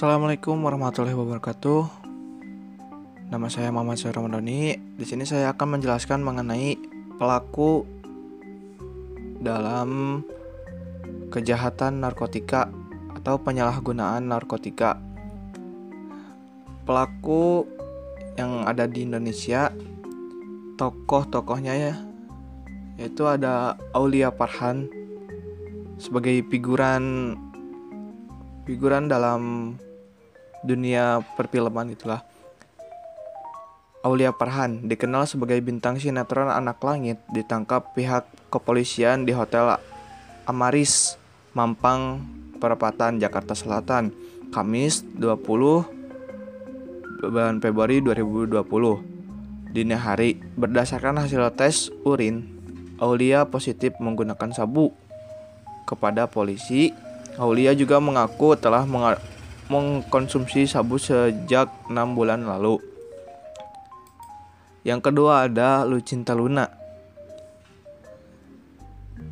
Assalamualaikum warahmatullahi wabarakatuh. Nama saya Muhammad Syah. Di sini saya akan menjelaskan mengenai pelaku dalam kejahatan narkotika atau penyalahgunaan narkotika. Pelaku yang ada di Indonesia, tokoh-tokohnya ya, yaitu ada Aulia Parhan sebagai figuran figuran dalam dunia perfilman itulah. Aulia Parhan dikenal sebagai bintang sinetron Anak Langit ditangkap pihak kepolisian di Hotel Amaris, Mampang, Perapatan, Jakarta Selatan, Kamis 20 bulan Februari 2020. Dini hari, berdasarkan hasil tes urin, Aulia positif menggunakan sabu. Kepada polisi, Aulia juga mengaku telah mengkonsumsi sabu sejak 6 bulan lalu. Yang kedua ada Lucinta Luna.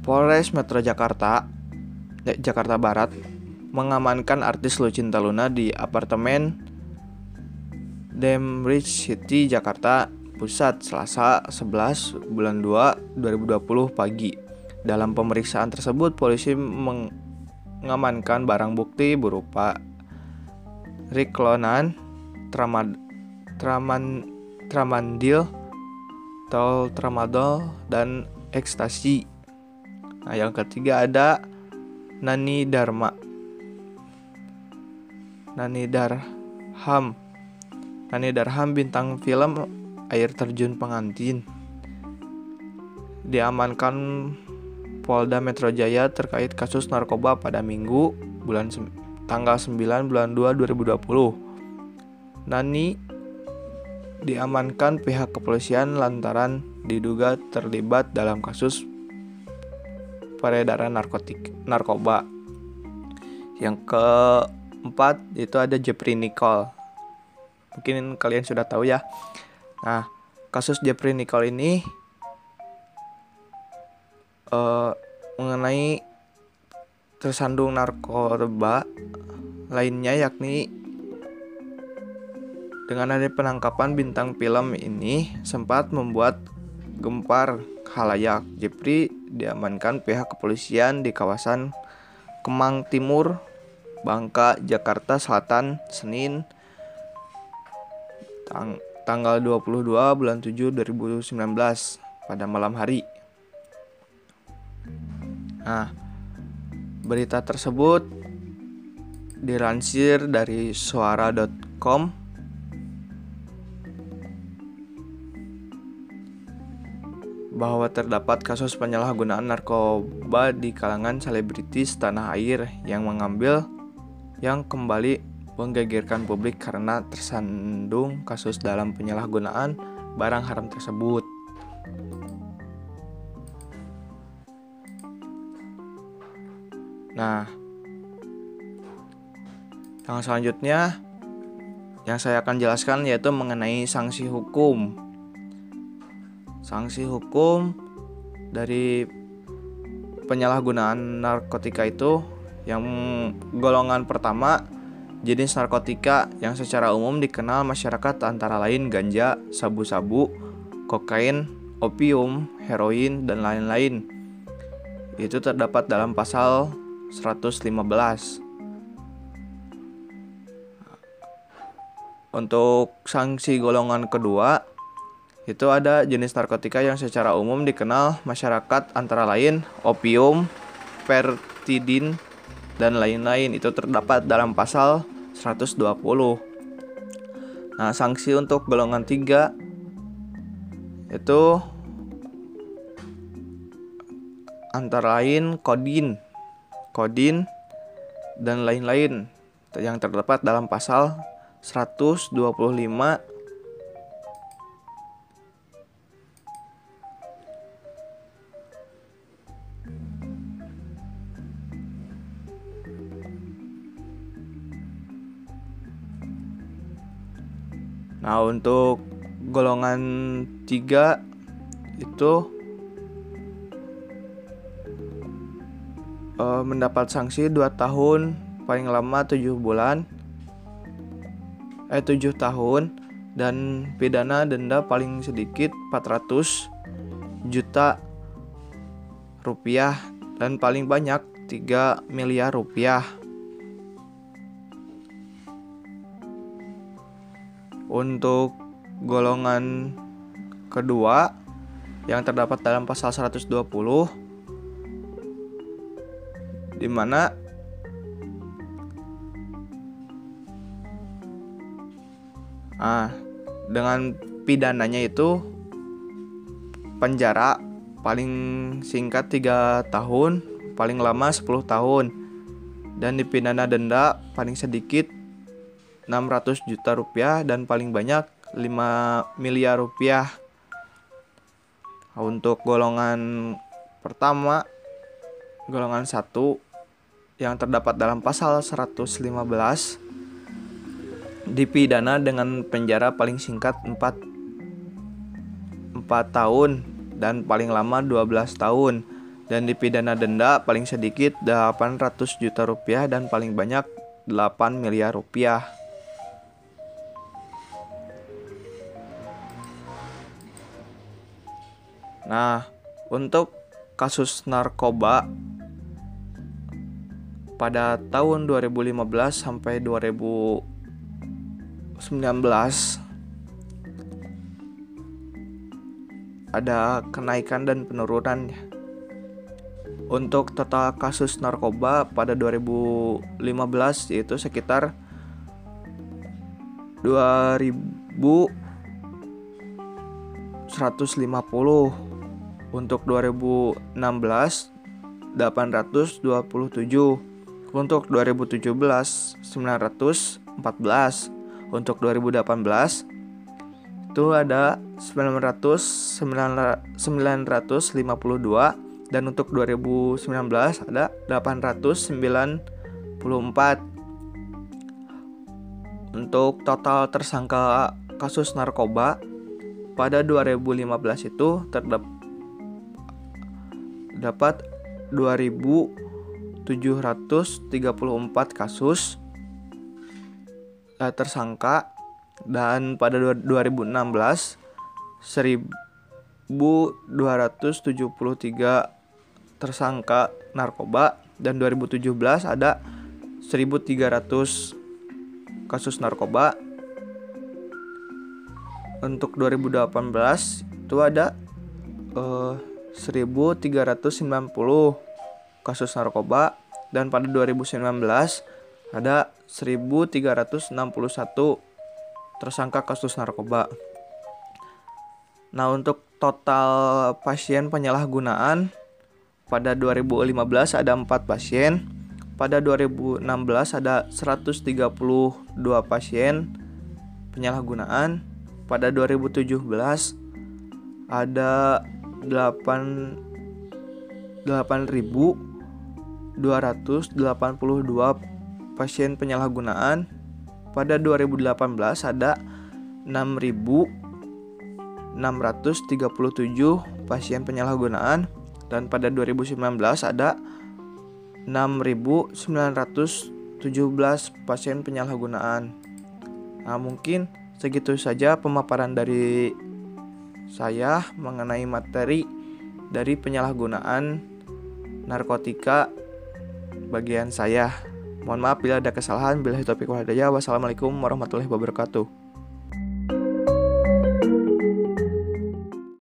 Polres Metro Jakarta, eh, Jakarta Barat, mengamankan artis Lucinta Luna di apartemen Demridge City, Jakarta Pusat, Selasa 11 bulan 2 2020 pagi. Dalam pemeriksaan tersebut, polisi mengamankan barang bukti berupa riklonan, tramad, traman, tramandil, tol tramadol, dan ekstasi. Nah, yang ketiga ada Nani Dharma. Nani Darham. Nani Darham bintang film Air Terjun Pengantin. Diamankan Polda Metro Jaya terkait kasus narkoba pada Minggu bulan tanggal 9 bulan 2 2020. Nani diamankan pihak kepolisian lantaran diduga terlibat dalam kasus peredaran narkotik narkoba. Yang keempat itu ada Jeffrey Nicole. Mungkin kalian sudah tahu ya. Nah, kasus Jeffrey Nicole ini uh, mengenai tersandung narkoba lainnya yakni dengan ada penangkapan bintang film ini sempat membuat gempar halayak. Jepri diamankan pihak kepolisian di kawasan Kemang Timur, Bangka, Jakarta Selatan, Senin tang tanggal 22 bulan 7 2019 pada malam hari. Nah, berita tersebut dilansir dari suara.com bahwa terdapat kasus penyalahgunaan narkoba di kalangan selebritis tanah air yang mengambil yang kembali menggegerkan publik karena tersandung kasus dalam penyalahgunaan barang haram tersebut. Nah, yang selanjutnya yang saya akan jelaskan yaitu mengenai sanksi hukum sanksi hukum dari penyalahgunaan narkotika itu yang golongan pertama jenis narkotika yang secara umum dikenal masyarakat antara lain ganja, sabu-sabu, kokain, opium, heroin, dan lain-lain. Itu terdapat dalam pasal 115. Untuk sanksi golongan kedua itu ada jenis narkotika yang secara umum dikenal masyarakat antara lain opium, pertidin, dan lain-lain. Itu terdapat dalam pasal 120. Nah, sanksi untuk golongan 3 itu antara lain kodin, kodin, dan lain-lain yang terdapat dalam pasal 125 Nah, untuk golongan 3 itu uh, mendapat sanksi 2 tahun paling lama 7 bulan. Eh 7 tahun. Dan pidana denda paling sedikit 400 juta rupiah. Dan paling banyak 3 miliar rupiah. Untuk golongan kedua yang terdapat dalam pasal 120 di mana ah dengan pidananya itu penjara paling singkat 3 tahun, paling lama 10 tahun dan dipidana denda paling sedikit 600 juta rupiah dan paling banyak 5 miliar rupiah. Untuk golongan pertama golongan 1 yang terdapat dalam pasal 115 dipidana dengan penjara paling singkat 4 4 tahun dan paling lama 12 tahun dan dipidana denda paling sedikit 800 juta rupiah dan paling banyak 8 miliar rupiah. Nah, untuk kasus narkoba pada tahun 2015 sampai 2019 ada kenaikan dan penurunan untuk total kasus narkoba pada 2015 yaitu sekitar 2150 untuk 2016 827 untuk 2017 914. Untuk 2018 itu ada 900 952 dan untuk 2019 ada 894. Untuk total tersangka kasus narkoba pada 2015 itu terdapat 2000 734 kasus uh, tersangka dan pada 2016 1273 tersangka narkoba dan 2017 ada 1300 kasus narkoba. Untuk 2018 itu ada uh, 1390 kasus narkoba dan pada 2019 ada 1361 tersangka kasus narkoba. Nah, untuk total pasien penyalahgunaan pada 2015 ada 4 pasien, pada 2016 ada 132 pasien penyalahgunaan, pada 2017 ada 8 8000 282 pasien penyalahgunaan. Pada 2018 ada 6.637 pasien penyalahgunaan dan pada 2019 ada 6.917 pasien penyalahgunaan. Nah, mungkin segitu saja pemaparan dari saya mengenai materi dari penyalahgunaan narkotika bagian saya. Mohon maaf bila ada kesalahan. Bila topik wal Wassalamualaikum warahmatullahi wabarakatuh.